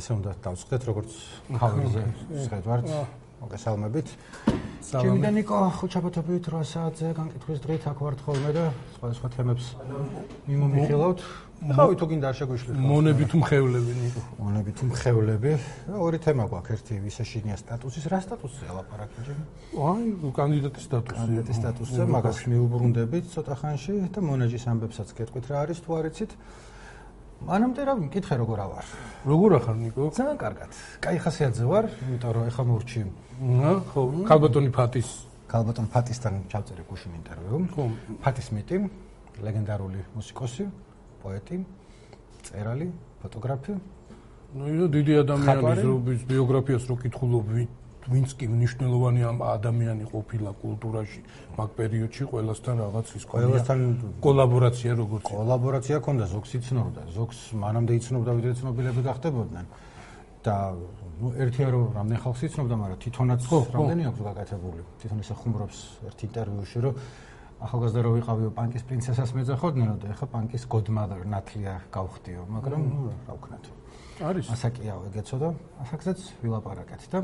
ესე უნდა დავწყდეთ როგორც ხავერზე შეხვდართ მოგესალმებით. ჩემი ნიკო ხუჩაბათობით 8 საათზე განკითხვის დღით აქ ვართ ხოლმე და სხვა სხვა თემებს მიმომიხილავთ. ხავი თუ გინდა არ შეგვიშლით მონებით მხევლები ნიკო? მონებით მხევლები ორი თემა გვაქვს. ერთი ვისაშინია სტატუსის. რა სტატუსია ლაპარაკი ჯერ აი კანდიდატის სტატუსი. კანდიდატის სტატუსზე მაგას მიუბრუნდებით ცოტა ხანში. და მონაჯის ამბებსაც გეტყვით რა არის თუ არიცით მანამდე რა მკითხე როგორ ავარ? როგორ ახარ ნიკო? ძალიან კარგად. კაი ხასიათზე ვარ, იმიტომ რომ ეხა მორჩი. აა ხო, კალბატონი ფატის. კალბატონ ფატისთან ჩავწერე გუშინ ინტერვიუ. ხო, ფატის მეტი, ლეგენდარული მუსიკოსი, პოეტი, წერალი, ფოტოგრაფი. ნუ იო დიდი ადამიანის ბიოგრაფიას რო კითხულობ, ვინც კი მნიშვნელოვანი ადამიანი ყოფილა კულტურაში მაგ პერიოდში ყველასთან რაღაც ის ყველასთან კოლაბორაცია როგორც კოლაბორაცია ქონდა ზოგს იცნობდა ზოგს მანამდე იცნობდა ვიდრე ცნობილები გახდებოდნენ. და ნუ ერთია რომ რამდენ ხალხს იცნობდა მაგრამ თვითონაც რამდენი აქვს გაკეთებული? თვითონ ისე ხუმრობს ერთ ინტერვიუში რომ ახალგაზრდა რო ვიყავიო პანკის პრინცესას მეძახოდნენ და ეხა პანკის godmother ნათლია გავხდიო მაგრამ ნუ რა ვქნათ. არის. ასაკია ეგეცო და ასაკზეც ვილაპარაკეთ და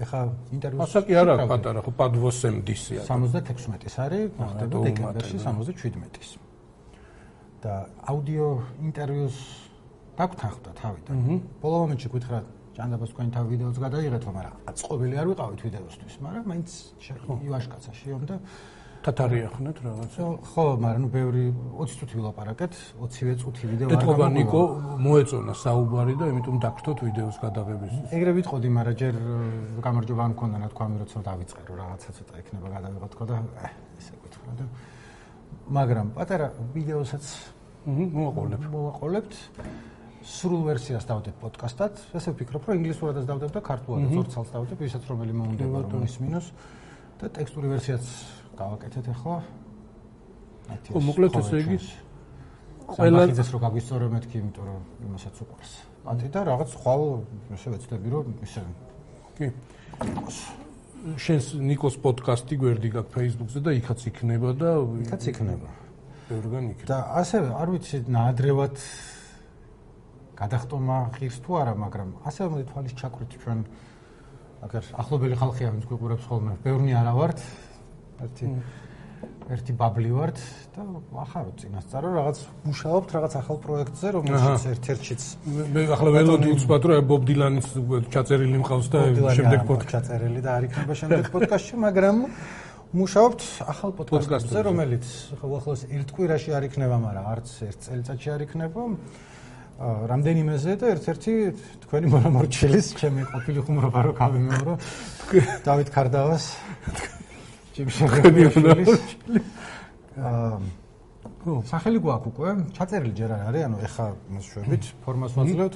ეხა ინტერვიუს ასაკი არა პატარა ხო პადვოსემდისია 76-ის არის ხდება დეკემბერში 77-ის და აუდიო ინტერვიუს დაგთანხმდა თავიდან. ბოლო მომენტში გითხრა ჭანდაბას თქვენ თავ ვიდეოს გადაიღეთ მაგრამ აწყობილი არ ვიყავით ვიდეოსთვის მაგრამ მაინც ივაშკაცაში რომ და თათარია ხნეთ რაღაცა. ხო, მაგრამ ნუ ბევრი 20 წუთი ვილაპარაკეთ, 20-ვე წუთი ვიდეო არ გამოგვა. ეთქობა ნიკო მოეწონა საუბარი და იმიტომ დაგხვდოთ ვიდეოს გადაღების. ეგრე ვიტყოდი, მაგრამ ჯერ გამარჯობა არ მქონდა ნათქვამი, როცა დავიწყერო რაღაცა ცოტა იქნება გადავიღოთ თქო და ესე გითხრა და მაგრამ პატარა ვიდეოსაც მოვაყოლებ. მოვაყოლებთ. სრულ ვერსიას დავდებ პოდკასტად. ესე ვფიქრობ, რომ ინგლისურადაც დავდებ და ქართულადაც ორ ცალს დავდებ, ვისაც რომელი მომუნდება რომ ის მინუს და ტექსტური ვერსიაც გავაკეთეთ ახლა. ხო, მოკლედ ესე იგი ყველა ის რო გაგვისწორო მეთქი, იმიტომ რომ იმასაც უყურს. ანტი და რაღაც ხვალ ესე ვეცდები რომ ისე კი. შენს ნიკოს პოდკასტი გვერდი გაქვს Facebook-ზე და იქაც იქნება და იქაც იქნება. ბევრგან იქნება. და ასევე არ ვიცი ნაადრევად გადახტომა ღირს თუ არა, მაგრამ ასევე მოდი თვალის ჩაკვრით ჩვენ აგერ ახლობელი ხალხია ვინც გვიყურებს ხოლმე. ბევრნი არა ვართ, ერთი ერთი ბაბლი ვართ და ახარო წინასწარო რაღაც მუშაობთ რაღაც ახალ პროექტზე რომელშიც ერთ-ერთშიც მე ახლა ველოდი უცბად რომ ბობ დილანის ჩაწერილი მყავს და შემდეგ პოდკასტი ჩაწერილი და არ იქნება შემდეგ პოდკასტში მაგრამ მუშაობთ ახალ პოდკასტზე რომელიც ახლა ერთ კვირაში არ იქნება მაგრამ არც ერთ წელიწადში არ იქნება. რამდენიმეზე და ერთ-ერთი თქვენი მონამორჩილის ჩემი ყოფილი ხუმრობა რო გავიმეორო დავით ქარდავას ჩემი აა სახელი გვაქვს უკვე ჩაწერილი ჯერ არ არის ანუ ეხა მასშვებით ფორმას ვაძლევთ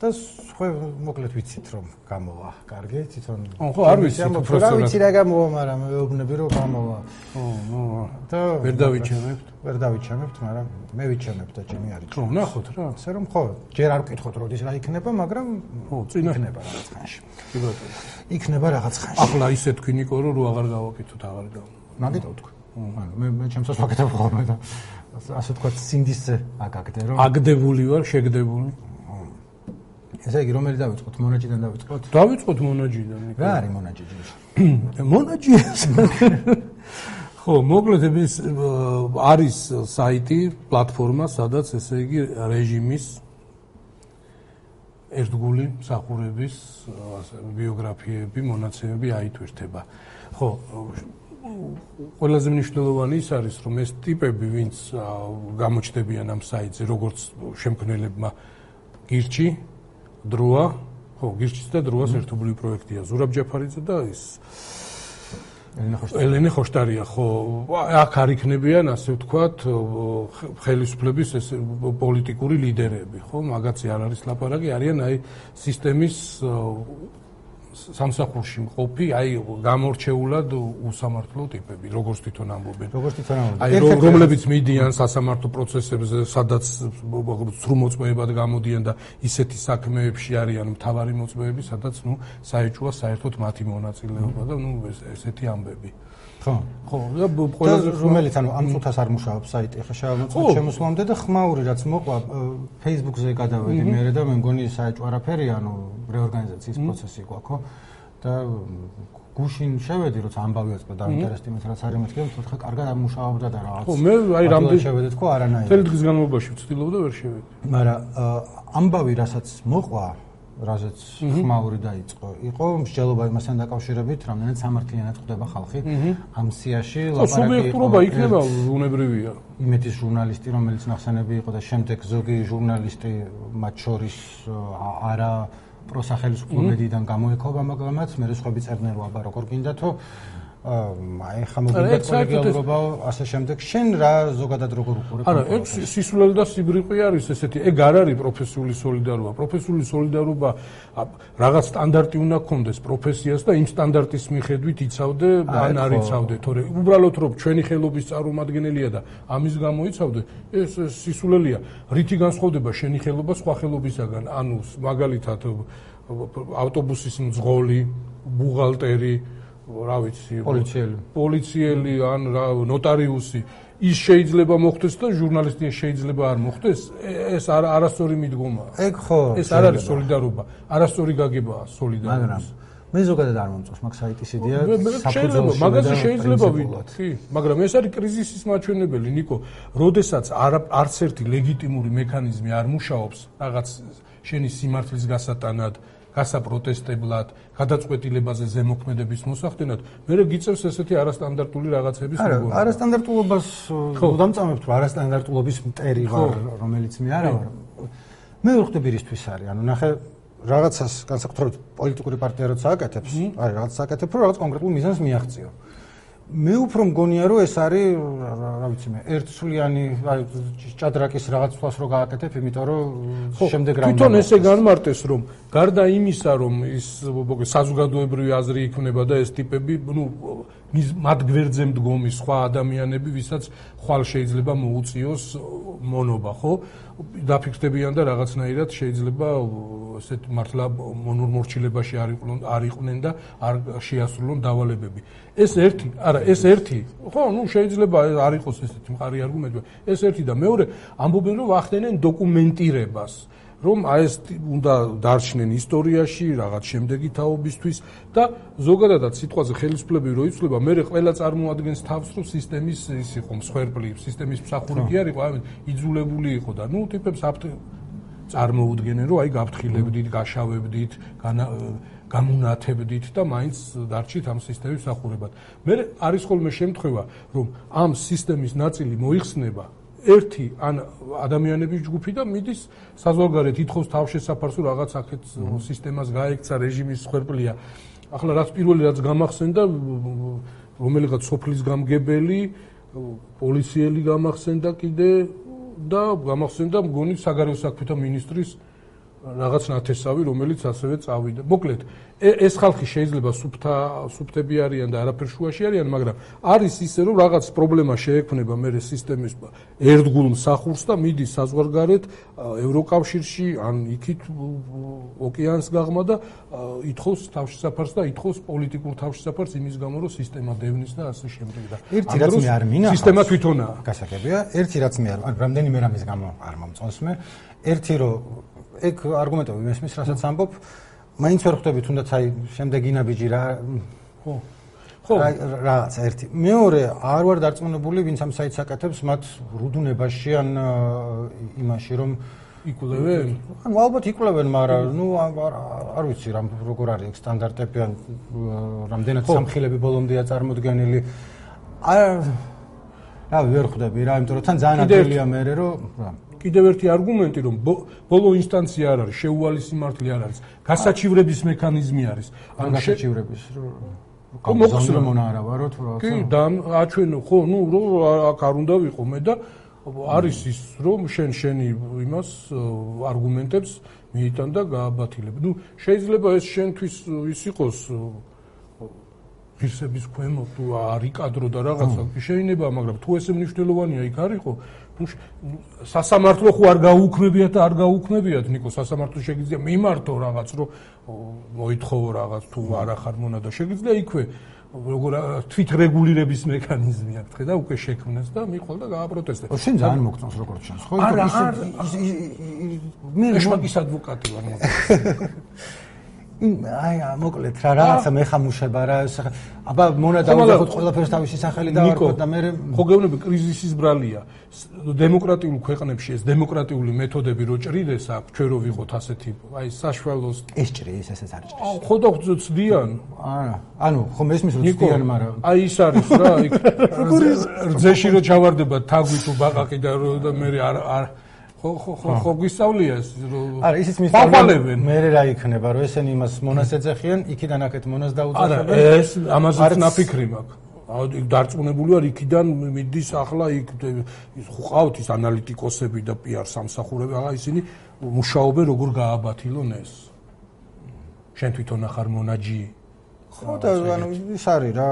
და ხო მოკლედ ვიცით რომ გამოვა. კარგი? თვითონ ხო არ ვიცი პროფესორად ვიცი რა გამოვა მაგრამ მეუბნები რომ გამოვა. ხო ნუ და ვერ დავიჩემებთ ვერ დავიჩემებთ მაგრამ მე ვიჩემებ და ჩემი არის ხო ნახოთ რა. ასე რომ ხო ჯერ არ ვკითხოთ როდის რა იქნება მაგრამ ხო წინა. იქნება რაღაც ხანში. კი ბატონო იქნება რაღაც ხანში. ახლა ისე თქვი ნიკო რომ რო აღარ გავაკეთოთ აღარ გავა მაგითო თქვი ანუ მე მე ჩემს ვაკეთებ ხოლმე და ასე თქვა სინდისზე აკაკდე რომ აგდებული ვარ შეგდებული ესე იგი რომელი დავიწყოთ? მონაჯიდან დავიწყოთ? დავიწყოთ მონაჯიდან რა არის მონაჯი ჯერ მონაჯი ხო მოკლედ ეს არის საიტი პლატფორმა სადაც ესე იგი რეჟიმის ერთგული მსახურების ბიოგრაფიები მონაცემები აითვირთება. ხო ყველაზე მნიშვნელოვანი ის არის რომ ეს ტიპები ვინც გამოჩნდებიან ამ საიტზე როგორც შემქმნელებმა გირჩი დროა, ხო, გირჩის და დროას ერთობლივი პროექტია. ზურაბ ჯაფარიძე და ის ელენე ხოშტარია, ხო, აქ არ იქნებიან, ასე ვთქვათ, ხელისუფლების ეს პოლიტიკური ლიდერები, ხო, მაგაცი არ არის ლაპარაკი, არიან აი სისტემის სამსახურში მყოფი, აი გამორჩეულად უსამართლო ტიპები, როგორც თვითონ ამბობენ. როგორც თვითონ ამბობენ. აი რომლებიც მიდიან სასამართლო პროცესებზე, სადაც სრულ მოწმეებად გამოდიან და ისეთი საქმეებში არიან მთავარი მოწმეები, სადაც ნუ საერთოა საერთოდ მათი მონაწილეობა და ნუ ესეთი ამბები. ხო. ხო და ყველაზე რომელიც ანუ ამ წუთას არ მუშაობს საიტი ხა შევამოწმოთ შემოსვლამდე და ხმაური რაც მოყვა Facebook-ზე გადავედი მე და მე მგონი საერთო არაფერი ანუ რეორგანიზაციის პროცესი ყვა ხო? და გუშინ შევედი როცა ამბავი ეწყო და ინტერესტიმეს რაც არის მეთქე თქო ხა კარგად ამუშავებდა და რაღაც ხო მე აი რამდენი შევედი თქო არანაირი. თელი დღის განმავლობაში ვცდილობდა ვერ შევედი. მაგრამ ამბავი რასაც მოყვა რაზეც ხმაური დაიწყო. იყო მსჯელობა იმასთან დაკავშირებით რამდენად სამართლიანად ხვდება ხალხი. ამ სიაში ლაპარაკი სუბიექტურობა იქნება უნებრივია. იმეთის ჟურნალისტი რომელიც ნახსენები იყო და შემდეგ ზოგი ჟურნალისტი მათ შორის არა პროსახელისუფლო მედიიდან გამოექობა, მაგრამ მე სხვები წერდნენ აბა როგორ გინდა თუ აი ხა მოგინდა კოლეგიალურობა ასე შემდეგ. შენ რა ზოგადად როგორ უყურებ? არა ეგ სისულელი და სიბრიყვი არის ესეთი. ეგ არ არის პროფესიული სოლიდარობა. პროფესიული სოლიდარობა რაღაც სტანდარტი უნდა გქონდეს პროფესიას და იმ სტანდარტის მიხედვით იცავდე ან არ იცავდე. თორე უბრალოდ რომ ჩვენი ხელობის წარმომადგენელია და ამის გამო იცავდე ეს სისულელია. რითი განსხვავდება შენი ხელობა სხვა ხელობისაგან? ანუ მაგალითად ავტობუსის მძღოლი ბუღალტერი რა ვიცი პოლიციელი. პოლიციელი ან ნოტარიუსი ის შეიძლება მოხდეს და ჟურნალისტი შეიძლება არ მოხდეს ეს არ არასწორი მიდგომაა ეგ ხო ეს არ არის солиდარობა არასწორი გაგებაა солиდარობა მაგრამ მე ზოგადად არ მომწონს მაგ საიტის იდეა შეიძლება მაგაზე შეიძლება ვიდეთ კი მაგრამ ეს არის კრიზისის მაჩვენებელი ნიკო როდესაც არც ერთი ლეგიტიმური მექანიზმი არ მუშაობს რაღაც შენი სიმართლის გასატანად გასაპროტესტებლად, გადაწყვეტილებაზე ზემოქმედების მოსახდენად, მე გიწევს ესეთი არასტანდარტული რაღაცების მოგონა. არა, არასტანდარტულობას უდამწამებთ, რომ არასტანდარტულობის მტერი ვარ, რომელიც მე არა ვარ. მე ვერ ხვდები ისთვის არის, ანუ ნახე რაღაცას განსაკუთრებით პოლიტიკური პარტია როცა აკეთებს, აი რაღაც აკეთებს, რომ რაღაც კონკრეტულ მიზანს მიაღწიო. მე უფრო მგონია რომ ეს არის რა ვიცი მე ერთსვლიანი აი ჭადრაკის რაღაც თვალს რო გააკეთებ იმიტომ რომ შემდეგ რა თვითონ ესე განმარტეს რომ გარდა იმისა რომ ის საზოგადოებრივი აზრი იქნება და ეს ტიპები ნუ მათ გვერდზე მდგომი სხვა ადამიანები ვისაც ხვალ შეიძლება მოუწიოს მონობა ხო? დაფიქსდებიან და რაღაცნაირად შეიძლება ესეთ მართლა მონორმორჩილებაში არ იყვნენ არ იყვნენ და არ შეასრულონ დავალებები. ეს ერთი არა ეს ერთი ხო ნუ შეიძლება არ იყოს ესეთი მყარი არგუმენტი ეს ერთი და მეორე ამბობენ რომ ახდენენ დოკუმენტირებას რომ აი ეს უნდა დარჩნენ ისტორიაში რაღაც შემდეგი თაობისთვის და ზოგადადად სიტყვაზე ხელისუფლები რო იცვლება, მე ყველა წარმოადგენს თავს რომ სისტემის ის იყო მსხვერპლი, სისტემის მსახური კი არის, აი იძულებული იყო და ნუ ტიპებს წარმოუდგენენ რომ აი გაფრთხილებდით, გაშავებდით, გამუნათებდით და მაინც დარჩით ამ სისტემის მსახურებად. მე არის ხოლმე შემთხვევა, რომ ამ სისტემის ნაწილი მოიხსნება ერთი ან ადამიანების ჯგუფი და მიდის საზღვარგარეთ ითხოვს თავშესაფარს თუ რაღაც აქეთ სისტემას გაექცა რეჟიმის ხერპლია. ახლა რაც პირველი რაც გამახსენდა რომელიღაც სოფლის გამგებელი პოლიციელი გამახსენდა კიდე და გამახსენდა მგონი საგარეო საქმეთა მინისტრის რაღაც ნათესავი რომელიც ასევე წავიდა. მოკლედ ეს ხალხი შეიძლება სუფთა სუფთები არიან და არაფერ შუაში არიან, მაგრამ არის ისე რომ რაღაც პრობლემა შეექმნება მე სისტემის ერთგულ მსახურს და მიდის საზღვარგარეთ ევროკავშირში ან იქით ოკეანს გაღმა და ითხოვს თავშესაფარს და ითხოვს პოლიტიკურ თავშესაფარს იმის გამო რომ სისტემა დევნის და ასე შემდეგ და ერთი რაც მე არ მინახავს სისტემა თვითონაა გასაგებია ერთი რაც მე არ რამდენიმე რამის გამო არ მომწონს მე ერთი რომ ეგ არგუმენტები მესმის რასაც ამბობ მაინც ვერ ხვდები თუნდაც აი შემდეგ ინაბიჯი რა ხო. ხო. რაღაც ერთი. მეორე არ ვარ დარწმუნებული ვინც ამ საიტს აკეთებს მათ რუდუნებაში ან იმაში რომ იკულებენ ანუ ალბათ იკულებენ მაგრამ ნუ არ ვიცი რა როგორ არის ეგ სტანდარტები ან რამდენად სამხილები ბოლომდეა წარმოდგენილი. აი რა ვერ ხვდები რა იმიტომ რომ თან ძალიან ადვილია მე რომ რა კიდევ ერთი არგუმენტი რომ ბოლო ინსტანცია არ არის შეუვალი სიმართლე არ არის გასაჩივრების მექანიზმი არის. ან გასაჩივრების რომ მოხსნა მონა არა ვარო თუ რა კი და აჩვენო ხო ნუ რომ აქ არ უნდა ვიყო. მე და არის ის რომ შენ შენი იმას არგუმენტებს მიიტან და გააბათილებ. ნუ შეიძლება ეს შენთვის ის იყოს ღირსების ქვემო თუ არ იკადრო და რაღაცა შეიძლება მაგრამ თუ ესე მნიშვნელოვანია იქ არისო სასამართლო ხო არ გაუქმებიათ არ გაუქმებიათ ნიკო სასამართლო შეგიძლია მიმართო რაღაც რომ მოითხოვო რაღაც თუ არ ახარ მონა და შეგიძლია იქვე როგორ თვითრეგულირების მექანიზმი აქვს ხედა უკვე შექმნეს და მიყოლ და გააპროტესტე. შენ ძალიან მოგწონს როგორ ჩანს ხო? არა, მე შმაკის ადვოკატი ვარ. აი მოკლედ რა რაღაცა მეხამუშება რა აბა მონა დავუძახოთ ყველაფერს თავისი სახელი დავარქოთ და მე ხო გეუბნები კრიზისის ბრალია. დემოკრატიულ ქვეყნებში ეს დემოკრატიული მეთოდები რო ჭრიდეს აქ ჩვენ რო ვიყოთ ასეთი აი საშუალო ეს ჭრის ესეც არ ჭრის ხო და ცდიან არა ანუ ხო მესმის რომ ცდიან მაგრამ აი ის არის რა იქ რძეში რო ჩავარდება თაგვი თუ ბაყაყი და მე არ ხო ხო ხო ხო გვისწავლია ეს რომ არა ისიც მისწავლებენ მე რა იქნება რომ ესენი იმას მონას ეძახიან იქიდან აქეთ მონას დაუძახებენ? არა ეს ამაზეც ნაფიქრი მაქვს დარწმუნებული ვარ იქიდან მიდის ახლა იქ ხუყავთ ის ანალიტიკოსები და პიარ სამსახურები აღა ისინი მუშაობენ როგორ გააბათილონ ეს? შენ თვითონ ახარ მონაჯი? ხო და ანუ ის არის რა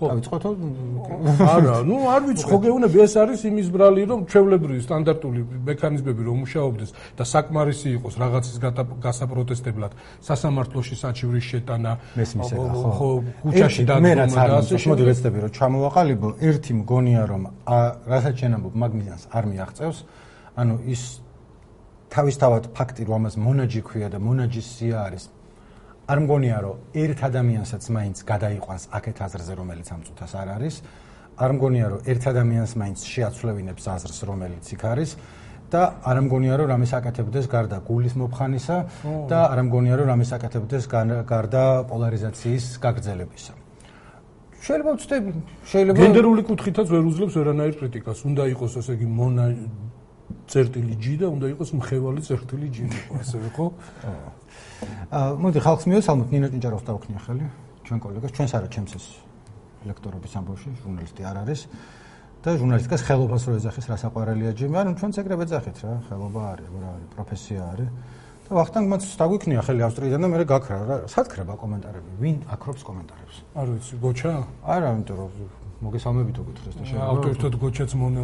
რა დავიწყოთო? არა, ну არ ვიცი, ხო გეუბნები, ეს არის იმის ბრალი, რომ ჩვეულებრივი სტანდარტული მექანიზმები რომ მუშაობდეს და საკმარისი იყოს რაღაცის გასაპროტესტებლად, სასამართლოში საჩივრის შეტანა, ხო, ქუჩაში დადგომა და ასე შემდეგ. მოდი ვეცდები რომ ჩამოვაყალიბო, ერთი მგონია რომ რასაც შენ ამბობ, მაგმიანს არ მიაღწევს, ანუ ის თავისთავად ფაქტი რომ ამას მონაჯი ქვია და მონაჯის სია არის არ მგონია რომ ერთ ადამიანსაც მაინც გადაიყვანს აქეთ აზრზე რომელიც ამ წუთას არ არის. არ მგონია რომ ერთ ადამიანს მაინც შეაცვლევინებს აზრს რომელიც იქ არის. და არ მგონია რომ რამეს აკეთებდეს გარდა გულის მოფხანისა და არ მგონია რომ რამეს აკეთებდეს გარდა პოლარიზაციის გაგრძელებისა. შეიძლება ვწდები შეიძლება გენდერული კუთხითაც ვერ უძლებს ვერანაირ კრიტიკას. უნდა იყოს ესე იგი მონა წერტილი ჯი და უნდა იყოს მხევალი წერტილი ჯი ასე ხო მოდი ხალხს მიესალმოთ ნინო ჭინჭაროვს დავქნია ხელი? ჩვენ კოლეგას ჩვენს არა ჩემს ეს ლექტორობის ამბავში ჟურნალისტი არ არის. და ჟურნალისტიკას ხელობას რო ეძახის რა საყვარელია ჯიმი? ანუ ჩვენ ეგრევე ეძახით რა ხელობა არის რა არის პროფესია არის. და ვახტანგ მას დაგვიქნია ხელი ავსტრიიდან და მე გაქრა რა სათქრება კომენტარები? ვინ აკრობს კომენტარებს? არ ვიცი გოჩა? არა იმიტომ რომ მოგესალმებით უკითხეს და შეიძლება ავტორიტეტ გოჩაც მონა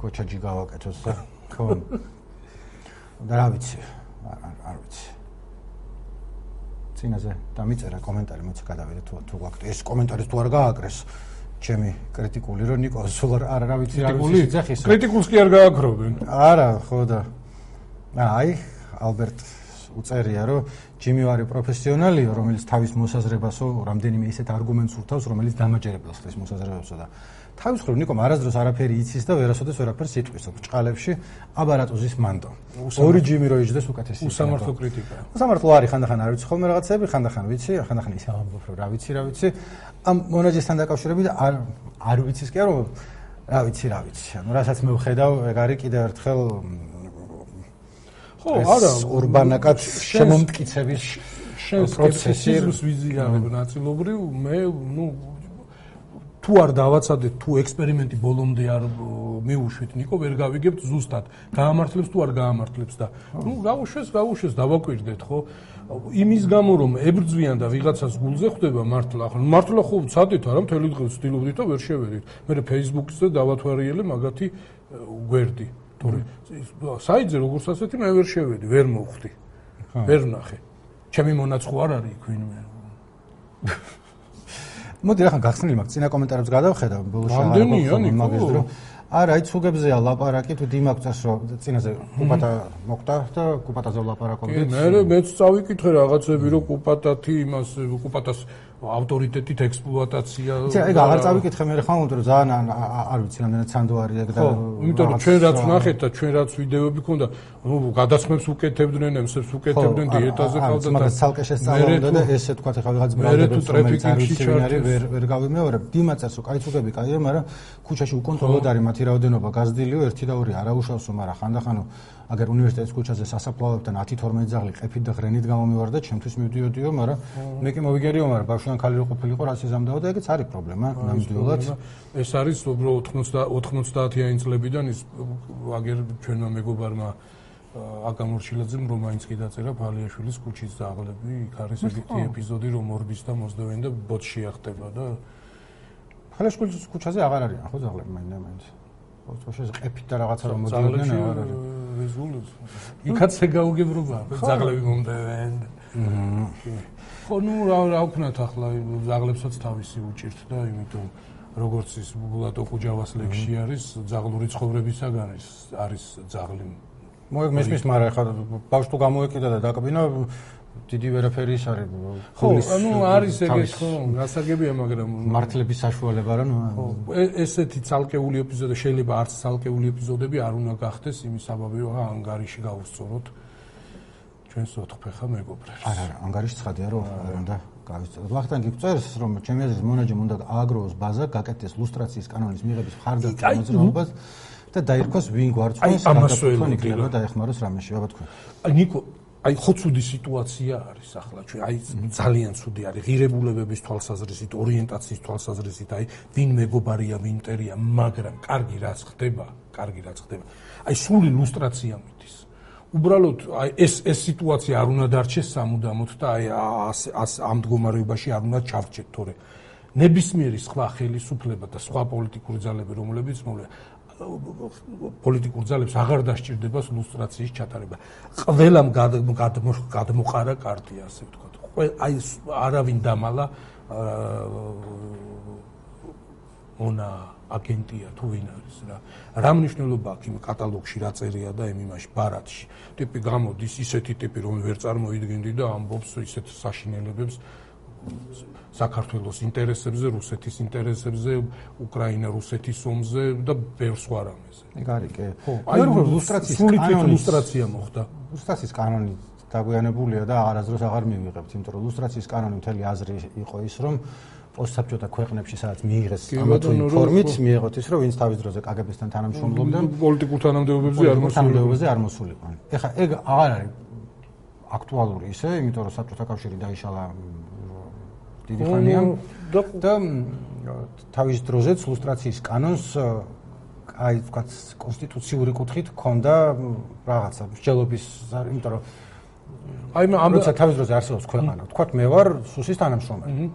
გოჩა ჯი გავაკეთოს და ხო. და რა ვიცი არ ვიცი წინაზე დამიწერა კომენტარი მოიცა გადავიდე თუ თუ გვაქვს. ეს კომენტარი თუ არ გააკრეს ჩემი კრიტიკული რო ნიკო სულ არ რა ვიცი რა ვიცი ძახის კრიტიკულს კი არ გააკრობენ. არა ხო და აი ალბერტ უწერია რომ ჯიმი ვარი პროფესიონალიო რომელიც თავის მოსაზრებასო რამდენიმე ისეთ არგუმენტს ურთავს რომელიც დამაჯერებელს ხდის მოსაზრებასო და თავის მხრივ ნიკომ არასდროს არაფერი იცის და ვერასოდეს ვერაფერს იტყვის ბჭყალებში აბარატუზის მანდო. ორი ჯიმი რო იჯდეს უკეთესი. უსამართლო კრიტიკა. უსამართლო არის ხანდახან არ ვიცი ხოლმე რაღაცები, ხანდახან ვიცი, ხანდახან ისე ამბობ რომ რა ვიცი, რა ვიცი. ამ მონაჯესთან დაკავშირებით არ არ ვიცის კი არა რა ვიცი, რა ვიცი. ანუ რასაც მე ვხედავ, ეგ არის კიდევ ერთხელ ხო, არა, урბანაკად შემომტკიცების შენ პროცესის ვიზია ნაწილობრივ მე ნუ თუ არ დავაცადეთ თუ ექსპერიმენტი ბოლომდე არ მიუშვით ნიკო ვერ გავიგებთ ზუსტად. გაამართლებს თუ არ გაამართლებს და ნუ გაუშვეს გაუშვეს დავაკვირდეთ ხო? იმის გამო რომ ებრძვიან და ვიღაცას გულზე ხვდება მართლა ხო მართლა ხო ცადეთ არა მთელი დღე ვცდილობდით და ვერ შევედით. მე ფეისბუქზე დავათვალიერე მაგათი გვერდი. თორე საიტზე როგორც ასეთი მე ვერ შევედი ვერ მოვხდი ვერ ნახე ჩემი მონაცხო არ არის იქ მოდი ახლა გახსნილი მაქვს წინა კომენტარებს გადავხედავ ბოლოს შევარდნი მაგის დრო. არა აი ცუგებზეა ლაპარაკი თუ დიმაგწას რომ წინაზე კუპატა მოხდა და კუპატაზე ლაპარაკობდი. მე მეც წავიკითხე რაღაცები რომ კუპატათი იმას კუპატას ავტორიტეტით ექსპლუატაცია. იცი, ეგ აღარ წავიკითხე მე ხომ იმიტომ რომ ძალიან არ ვიცი რამდენად სანდო არის ეგ და იმიტომ რომ ჩვენ რაც ვნახეთ და ჩვენ რაც ვიდეოები ქონდა, ნუ გადასხმებს უკეთებდნენ, ემსებს უკეთებდნენ დიეტაზე ყავდა და მაგრამ ცალკე შესწავლობდა და ესე თქვა ხა ვიღაც ბრალდებს რომელიც არ ვიცი ვერ ვერ გავიმეორებ. დიმაწას რომ კაი ცუგები კაია, მაგრამ ქუჩაში უკონტროლოდ არის მათი რაოდენობა გაზრდილიო, ერთი და ორი არაუშავსო, მაგრამ ხანდახანო აგერ უნივერსიტეტის ქუჩაზე სასაფლაოებთან 10-12 ძაღლი ყეფით და ღრენით გამომივარდა, ჩემთვის მივდიოდიო, მაგრამ მე კი მოვიგერიო, მაგრამ ბავშვთან ქალი რო ყოფილიყო, რაც იზამდაო და ეგეც არის პრობლემა, ნამდვილად. ეს არის უფრო 80 90-იანი წლებიდან ის აგერ ჩვენმა მეგობარმა აკამორჩილაძემ რომ მაინც კი დაწერა ფალიაშვილის ქუჩის ძაღლები, იქ არის ეგეთი ეპიზოდი, რომ მორბის და მოსდევენ და ბოთში ახტება და ფალიაშვილის ქუჩაზე აღარ არიან ხო ძაღლები მაინდა მაინც. ოთოშეს ყეფით და რაღაცა რომ მოდიოდნენ აღარ არის. რეზულუს. იქაც ეგაუგებრობა, ძაღლები მომდევენ. ხო, ნუ რა რა ვქნათ ახლა ზაღლებსაც თავისი უჭირთ და იმიტომ როგორც ის ბულატო კუჯავას ლექსში არის, ზაღლური ცხოვრებისაგან ის არის ზაღლი. მოიგ მესმის, მაგრამ ხა ბავშვ თუ გამოეკიდა და დაკბინა დიდი ვერაფერი ის არის ხო ანუ არის ეგეთ ხო გასაგებია მაგრამ მართლების საშუალება რა ხო ესეთი ცალკეული ეპიზოდი შეიძლება არც ცალკეული ეპიზოდები არ უნდა გახდეს იმის საბაბიო ანგარიში გავუსწოროთ ჩვენს ოთხფეხა მეგობრებს. არა არა ანგარიში ცხადია რომ არ უნდა გავისწოროთ ვახტანგი გწერს რომ ჩემი აზრით მონაჯემ უნდა ააგროვოს ბაზა გაკეთდეს ლუსტრაციის კანონის მიღების მხარდაჭერა მოძრაობას და დაირქვას ვინ და თქვენი კრება დაეხმაროს რამეში აბა თქვენ. აი ნიკო აი ხო ცუდი სიტუაცია არის ახლა. ჩვენ აი ძალიან ცუდი არის. ღირებულებების თვალსაზრისით ორიენტაციის თვალსაზრისით აი ვინ მეგობარია ვინ მტერია მაგრამ კარგი რაც ხდება კარგი რაც ხდება. აი სული ლუსტრაცია მიდის უბრალოდ აი ეს ეს სიტუაცია არ უნდა დარჩეს სამუდამოდ და აი ას ამ მდგომარეობაში არ უნდა ჩავჭეთ თორე ნებისმიერი სხვა ხელისუფლება და სხვა პოლიტიკური ძალები რომლებიც მოვლენ პოლიტიკურ ძალებს აღარ დასჭირდება ლუსტრაციის ჩატარება. ყველამ გადმოყარა კარტი, ასე ვთქვათ. აი არავინ დამალა ონა აგენტია თუ ვინ არის რა. რა მნიშვნელობა აქვს იმ კატალოგში რა წერია და იმ იმაში ბარათში. ტიპი გამოდის ისეთი ტიპი რომ ვერ წარმოიდგენდი და ამბობს ისეთ საშინელებებს საქართველოს ინტერესებზე, რუსეთის ინტერესებზე, უკრაინა-რუსეთის ომზე და ბევრ სხვა რამეზე. ეგ არის კი. ხო, აი ლუსტრაციის კანონი ლუსტრაცია მოხდა. ლუსტრაციის კანონი დაგვიანებულია და არასდროს აღარ მივიღებთ, იმიტომ რომ ლუსტრაციის კანონი მთელი აზრი იყო ის, რომ პოსტსაბჭოთა ქვეყნებში სადაც მიიღეს ამა თუ იმ ფორმით მიიღოთ ის, რომ ვინც თავის დროზე კგბ-სთან თანამშრომლობდა, პოლიტიკურ თანამდებობებზე არ მოსულიყო. თანამდებობებზე არ მოსულიყო. ეხლა ეგ აღარ არის აქტუალური ისე, იმიტომ რომ საბჭოთა კავშირი დაიშალა დიდი ხანია და თავის დროზეც ლუსტრაციის კანონს აი ვთქვათ კონსტიტუციური კუთხით ქონდა რაღაცა მსჯელობის იმიტომ რომ აი ამ როცა თავის დროზე არსებობს ქვეყანა ვთქვათ მე ვარ სუსის თანამშრომელი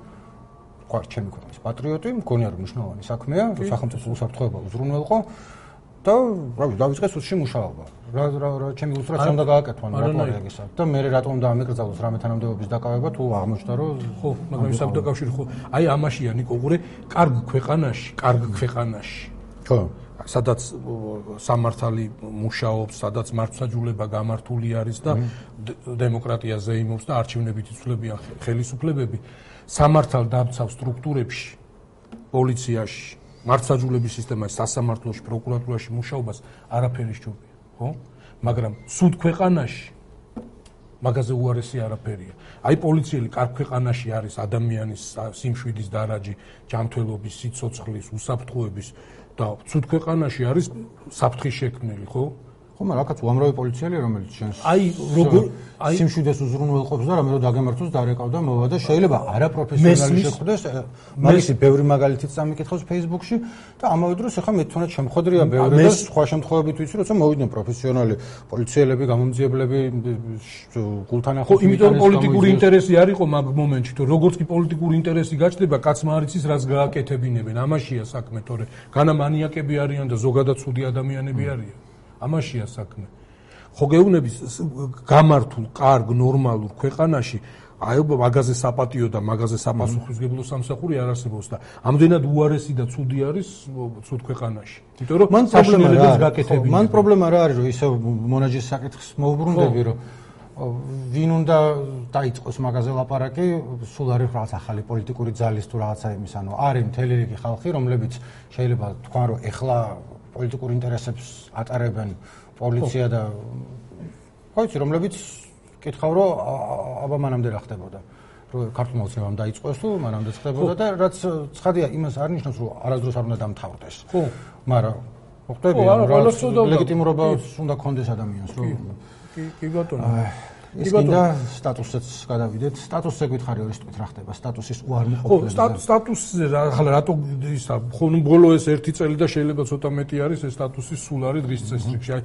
ჩემი ქვეყნის პატრიოტი მგონია რომ მნიშვნელოვანი საქმეა სახელმწიფო უსაფრთხოება უზრუნველყო და რა ვიცი დავიწყე სუსში მუშაობა. რა რა რა ჩემი ილუსტრაცია უნდა გააკეთო ანუ რატო არის ისა და მე რატომ დაამეკრძალოს რამე თანამდებობის დაკავება თუ აღმოჩნდა რომ ხო მაგრამ ის საბდაკავშირი ხო. აი ამაშია ნიკო ყურე კარგ ქვეყანაში კარგ ქვეყანაში. ხო. სადაც სამართალი მუშაობს, სადაც მართლმსაჯულება გამართული არის და დემოკრატია ზეიმობს და არჩევნებით იცვლებიან ხელისუფლებები, სამართალ დამცავ სტრუქტურებში, პოლიციაში, მართლმსაჯულების სისტემაში, სასამართლოში, პროკურატურაში მუშაობას არაფერი შეუძლია. ხო? მაგრამ სუდ ქვეყანაში მაგაზე უარესი არაფერია. აი პოლიციელი კარგ ქვეყანაში არის ადამიანის სიმშვიდის დარაჯი, ჯანმრთელობის, სიცოცხლის, უსაფრთხოების და სუდ ქვეყანაში არის საფრთხის შექმნელი, ხო? ხო, მაგრამ აქაც უამრავი პოლიციელია, რომელიც შენს აი როგორ აი სიმშვიდეს უზრუნველყოფს და რამე რომ დაგემართოს დარეკავდა მოვა და შეიძლება არაპროფესიონალი შეხვდეს, მაგისი ბევრი მაგალითიც წამიკითხავს Facebook-ში და ამავე დროს ახლა მე თუნდაც შემხოდრია ბევრი და სხვა შემთხვევებით ვიცი, როცა მოვიდნენ პროფესიონალი პოლიციელები, გამომძიებლები, გულთან ახლოს. ხო, იმიტომ პოლიტიკური ინტერესი არ იყო მაგ მომენტში, თუ როგორც კი პოლიტიკური ინტერესი გაჩნდება, კაცმა არ იცის რას გააკეთებინებენ. ამაშია საქმე, თორე განა მანიაკები არიან და ზოგადად ცუდი ადამიანები არიან. ამაშია საქმე. ხო გეუბნების გამართულ, კარგ, ნორმალურ ქვეყანაში აი მაგაზე საპატიო და მაგაზე საპასუხისგებლო სამსახური არ არსებობს და ამდენად უარესი და ცუდი არის ცუდ ქვეყანაში. იმიტომ რომ მან პრობლემა გაკეთებინა. მან პრობლემა რა არის რომ ისე მონაჯის საკითხს მოუბრუნდები რომ ვინ უნდა დაიწყოს მაგაზე ლაპარაკი, სულ არის რაღაც ახალი პოლიტიკური ძალის თუ რაღაცა იმის, ანუ არის მთელი რიგი ხალხი, რომლებიც შეიძლება თქვან რომ ეხლა პოლიტიკურ ინტერესებს ატარებენ პოლიცია და ხო იცი რომლებიც კითხავ რომ აბა მანამდე რა ხდებოდა? რომ ქართულ მოცემამ დაიწყოს თუ მანამდე ხდებოდა და რაც ცხადია იმას არ ნიშნავს რომ არასდროს არ უნდა დამთავრდეს. ხო. მაგრამ ხვდები რომ ლეგიტიმურობა უნდა კონდეს ადამიანს რომ კი კი ბატონო ის კიდე სტატუსიც გადავიდეთ. სტატუსზე გითხარი ორი სტუით რა ხდება? სტატუსის უარმოყოფილება. ხო, სტატუსზე რა ახლა რატო ისა ხო ნუ ბოლო ეს ერთი წელი და შეიძლება ცოტა მეტი არის ეს სტატუსი სულ არის დღის წესრიგში. აი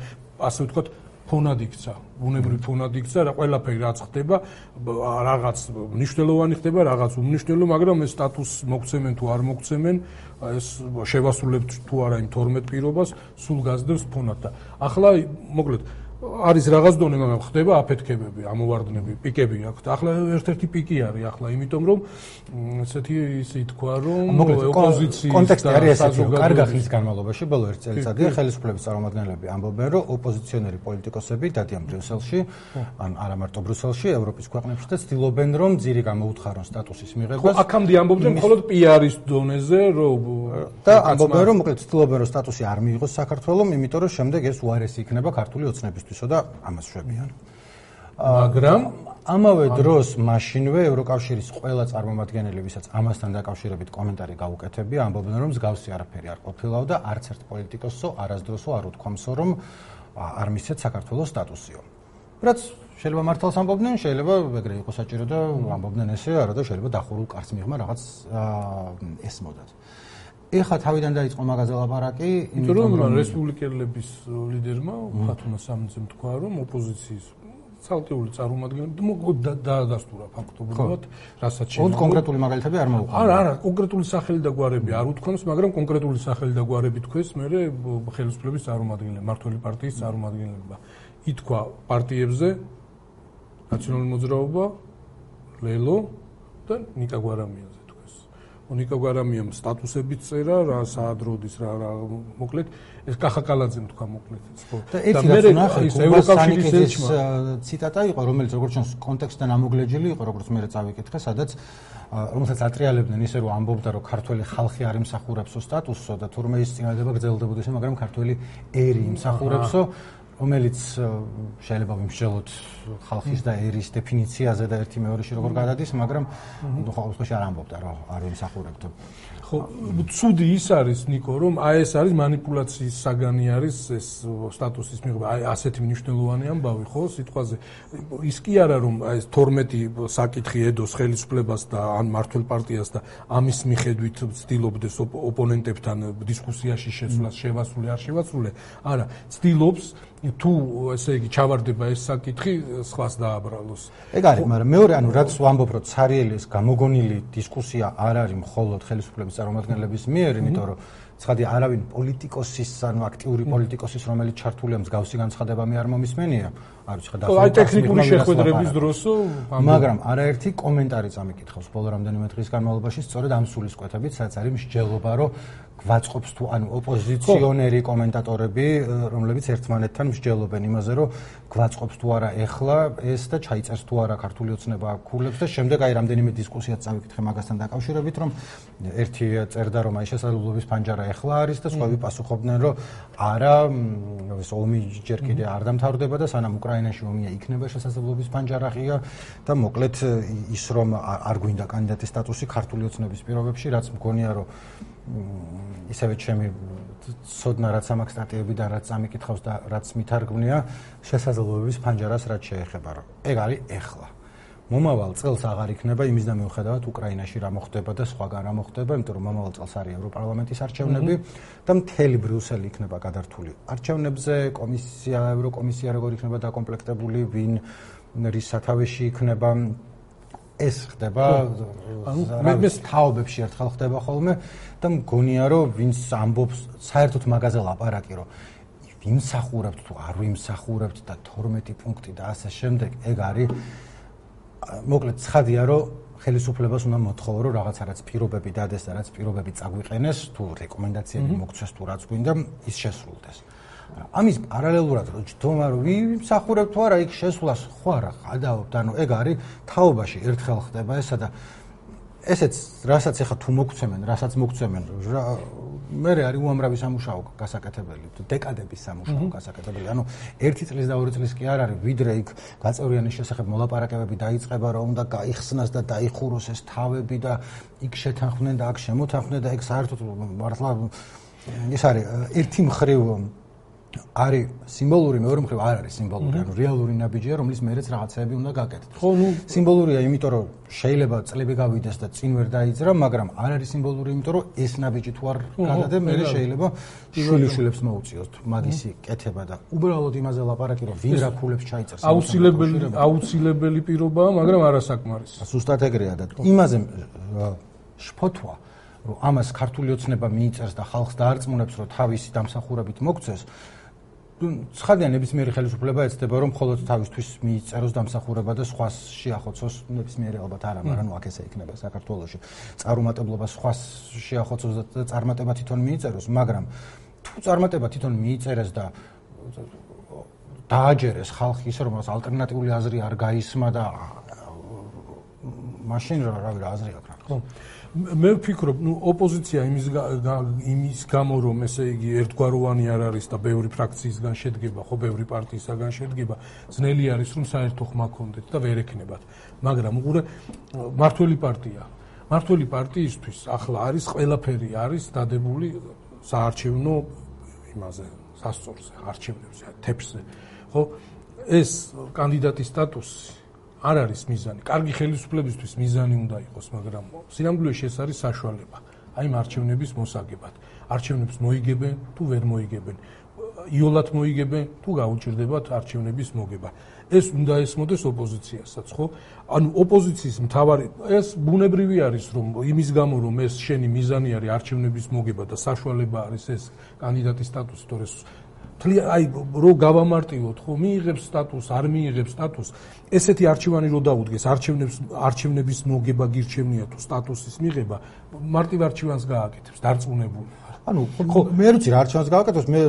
ასე ვთქვათ ფონად იქცა, უნებრივი ფონად იქცა, რა ყველაფერი რაც ხდება, რაღაც მნიშვნელოვანი ხდება, რაღაც უმნიშვნელო, მაგრამ ეს სტატუს მოგცემენ თუ არ მოგცემენ, ეს შევასრულებთ თუ არა იმ 12 პირობას, სულ გაზდევს ფონად და ახლა მოკლედ არის რაღაც დონე, მაგრამ ხდება აფეთქებები, ამოვარდნები, პიკები აქვს. ახლა ერთ-ერთი პიკი არის ახლა, იმიტომ რომ ესეთი ისე თქვა, რომ ოპოზიციის კონტექსტი არის ესეთი, რომ კარგა ხის განმავლობაში, ბოლო ერთ წელიწადია ხელისუფლების წარმომადგენლები ამბობენ, რომ ოპოზიციონერი პოლიტიკოსები დადიან ბრიუსელში, ან არა მარტო ბრიუსელში, ევროპის ქვეყნებში და ცდილობენ, რომ ძირი გამოუთხარონ სტატუსის მიღებას. ხო, აქამდე ამბობდნენ მხოლოდ PR-ის დონეზე, რომ და ამბობენ, რომ მოკლედ ცდილობენ, რომ სტატუსი არ მიიღოს საქართველოს, იმიტომ რომ შემდეგ ეს უარესი იქნება ქართული ოცნებისთვისო და ამას შვებიან. მაგრამ ამავე დროს მაშინვე ევროკავშირის ყველა წარმომადგენელი, ვისაც ამასთან დაკავშირებით კომენტარი გაუკეთებია, ამბობენ, რომ მსგავსი არაფერი არ ყოფილაო და არც ერთ პოლიტიკოსო არასდროსო არ უთქვამსო, რომ არ მისცეთ საქართველოს სტატუსიო. რაც შეიძლება მართალს ამბობდნენ, შეიძლება ეგრე იყოს საჭირო და ამბობდნენ ესე, არა და შეიძლება დახურულ კარს მიღმა რაღაც ესმოდათ. ეხა თავიდან დაიწყო მაგაზე ლაპარაკი, იმიტომ რომ რესპუბლიკელების ლიდერმა ფათუმა სამძემ თქვა, რომ ოპოზიციის ცალკეული წარმომადგენლები დაადასტურა ფაქტობრივად, რასაც შეიძლება. ოღონდ კონკრეტული მაგალითები არ მოუყვება. არა, არა, კონკრეტული სახელი და გვარები არ უთქვამს, მაგრამ კონკრეტული სახელი და გვარები თქვეს მე ხელისუფლების წარმომადგენლები, მართველი პარტიის წარმომადგენლებმა. ითქვა პარტიებზე ნაციონალური მოძრაობა, ლელო და ნიკა გვარამიაზე. ნიკა გვარამიამ სტატუსებით წერა რა საადროდის რა რა მოკლედ. ეს კახაკალაძემ თქვა მოკლედ. ხო. და მე ნახე ევროკავშირის ეს ციტატა იყო რომელიც როგორც ჩანს კონტექსტთან ამოგლეჯილი იყო როგორც მე წავიკითხე სადაც რომელსაც ატრიალებდნენ ისე რომ ამბობდა რომ ქართველი ხალხი არ იმსახურებსო სტატუსსო და თურმე ის წინადება გრძელდებოდა ისე მაგრამ ქართველი ერი იმსახურებსო რომელიც შეიძლება ვიმსჯელოთ ხალხის და ერის დეფინიციაზე და ერთი მეორეში როგორ გადადის, მაგრამ ნუ ხო ყოველთვის არ ამბობდა რა, არ ვიმსახურებთ. ხო ცუდი ის არის ნიკო რომ აი ეს არის манипуляციის საგანი არის ეს სტატუსის მიღება აი ასეთი მნიშვნელოვანი ამბავი ხო სიტყვაზე ის კი არა რომ აი ეს 12 საკითხი ედოს ხელისუფლებას და ან მართლ პარტიას და ამის მიხედვით ცდილობდეს ოპონენტებთან დისკუსიაში შესვლას შევასრულე არ შევასრულე არა ცდილობს თუ ესე იგი ჩავარდება ეს საკითხი სხვას დააბრალოს. ეგ არის, მაგრამ მეორე ანუ რაც ვამბობ, რომ ცარიელის გამოგონილი დისკუსია არ არის მხოლოდ ხელისუფლების წარმომადგენლების მიერ, იმიტომ რომ ცხადი არავინ პოლიტიკოსის ანუ აქტიური პოლიტიკოსის რომელიც ჩართულია მსგავსი განცხადება მე არ მომისმენია. არის ცხადა ხო აი ტექნიკური შეხვედრების დროსო მაგრამ არაერთი კომენტარი წამიკითხავს ბოლო რამდენიმე დღის განმავლობაში სწორედ ამ სულისკვეთებით სადაც არის მსჯელობა რომ გვაწყობს თუ ანუ ოპოზიციონერი კომენტატორები, რომლებიც ერთმანეთთან მსჯელობენ იმაზე, რომ გვაწყობს თუ არა ეხლა ეს და ჩაიწერს თუ არა ქართული ოცნება ქულებს და შემდეგ აი რამდენიმე დისკუსიაც წავიკითხე მაგასთან დაკავშირებით, რომ ერთი წერდა რომ აი შესაძლებლობის ფანჯარა ეხლა არის და სხვაები პასუხობდნენ, რომ არა, ეს ომი ჯერ კიდე არ დამთავრდება და სანამ უკრაინაში ომია იქნება შესაძლებლობის ფანჯარა ღია და მოკლედ ის რომ არ გვინდა კანდიდატის სტატუსი ქართული ოცნების პირობებში, რაც მგონია რომ ისევე ჩემი სოდნა რაც ამაკ სტატიები და რაც ამიკითხავს და რაც მithარგმნია შესაძლებლობების ფანჯარას რაც შეეხება რომ ეგ არის ეხლა. მომავალ წელს აღარ იქნება იმის და მიუხედავად უკრაინაში რა მოხდება და სხვაგან რა მოხდება იმიტომ რომ მომავალ წელს არის ევროპარლამენტის არჩევნები და მთელი ბრიუსელი იქნება გადართული. არჩევნებზე კომისია ევროკომისია როგორ იქნება დაკომპლექტებული ვინ რის სათავეში იქნება ეს ხდება ანუ მე თაობებში ერთხელ ხდება ხოლმე და მგონია რომ ვინც ამბობს საერთოდ მაგაზე ლაპარაკი რომ ვიმსახურებთ თუ არ ვიმსახურებთ და 12 პუნქტი და ასე შემდეგ ეგ არის მოკლედ ცხადია რომ ხელისუფლებას უნდა მოთხოვო რომ რაღაცა რაც პირობები დადეს და რაც პირობები წაგვიყენეს თუ რეკომენდაციები მოგცეს თუ რაც გვინდა ის შესრულდეს ამის პარალელურად რო ჯდომა რომ ვიმსახურებ თუ არა იქ შესვლას ხო არა ხადაობთ ანუ ეგ არის თაობაში ერთხელ ხდება ესა და ესეც რასაც ახლა თუ მოგცემენ რასაც მოგცემენ მე არის უამრავი სამუშაო გასაკეთებელი დეკადების სამუშაო გასაკეთებელი. ანუ ერთი წლის და ორი წლის კი არ არის ვიდრე იქ გაწევრიანის შესახებ მოლაპარაკებები დაიწყება რომ უნდა გაიხსნას და დაიხუროს ეს თავები და იქ შეთანხმდნენ და აქ შემოთანხმდნენ და ეგ საერთოდ მართლა ეს არის ერთი მხრივ არის სიმბოლური მეორე მხრივ არ არის სიმბოლური, ანუ რეალური ნაბიჯია, რომლის მეერეც რაღაცები უნდა გაკეთდეს. ხო, ნუ სიმბოლურია, იმიტომ რომ შეიძლება წლები გავიდეს და წინ ვერ დაიძრა, მაგრამ არ არის სიმბოლური, იმიტომ რომ ეს ნაბიჯი თუ არ გადადე, მე შეიძლება შვილიშვილებს მოუწიოს მაგისი კეთება და უბრალოდ იმაზე ლაპარაკი, რომ ვინ რა ქულებს ჩაიწერს. აუცილებელი აუცილებელი პირობაა, მაგრამ არასაკმარისი. ზუსტად ეგრეა და იმაზე შფოთვა რომ ამას ქართული ოცნება მიიწერს და ხალხს დაარწმუნებს, რომ თავისი დამსახურებით მოგცეს, ცხადია ნებისმიერი ხელისუფლება ეცდება რომ მხოლოდ თავისთვის მიიწეროს დამსახურება და სხვას შეახოცოს ნებისმიერი ალბათ არა მაგრამ აქ ესე იქნება საქართველოში. წარუმატებლობა სხვას შეახოცოს და წარმატება თვითონ მიიწეროს მაგრამ თუ წარმატება თვითონ მიიწერეს და დააჯერეს ხალხი ისე რომ ალტერნატიული აზრი არ გაისმა და მაშინ რა რა აზრი აქვს რა ხო მე ვფიქრობ, ნუ ოპოზიცია იმის იმის გამო რომ ესე იგი ერთგვაროვანი არ არის და ბევრი ფრაქციისგან შედგება, ხო, ბევრი პარტიისგან შედგება, ძნელი არის რომ საერთო ხმა კონდეთ და ვერ ექნებათ. მაგრამ უყურე მართველი პარტია. მართველი პარტიისთვის ახლა არის ყველაფერი არის დადებული საარჩევნო იმაზე, სასწორზე, არჩევნებზე, თეფსზე. ხო? ეს კანდიდატის სტატუსი არ არის მიზანი. კარგი ხელისუფლებისთვის მიზანი უნდა იყოს, მაგრამ სინამდვილეში ეს არის საშუალება. აი მარჩევნების მოსაგებად. არჩევნებს მოიგებენ თუ ვერ მოიგებენ. იოლად მოიგებენ თუ გაუჭirdებათ არჩევნების მოგება. ეს უნდა ესმოდეს ოპოზიციასაც, ხო? ანუ ოპოზიციის მთავარი ეს ბუნებრივი არის, რომ იმის გამო რომ ეს შენი მიზანი არის არჩევნების მოგება და საშუალება არის ეს კანდიდატის სტატუსი, თორე აი რო გავამარტივოთ ხო მიიღებს სტატუს არ მიიღებს სტატუს ესეთი არჩევანი რო დაუდგეს არჩევნებს არჩევნების მოგება გირჩევნია თუ სტატუსის მიღება მარტივ არჩევანს გააკეთებს დარწმუნებული ანუ ხო მე როცა არჩევანს გააკეთოს მე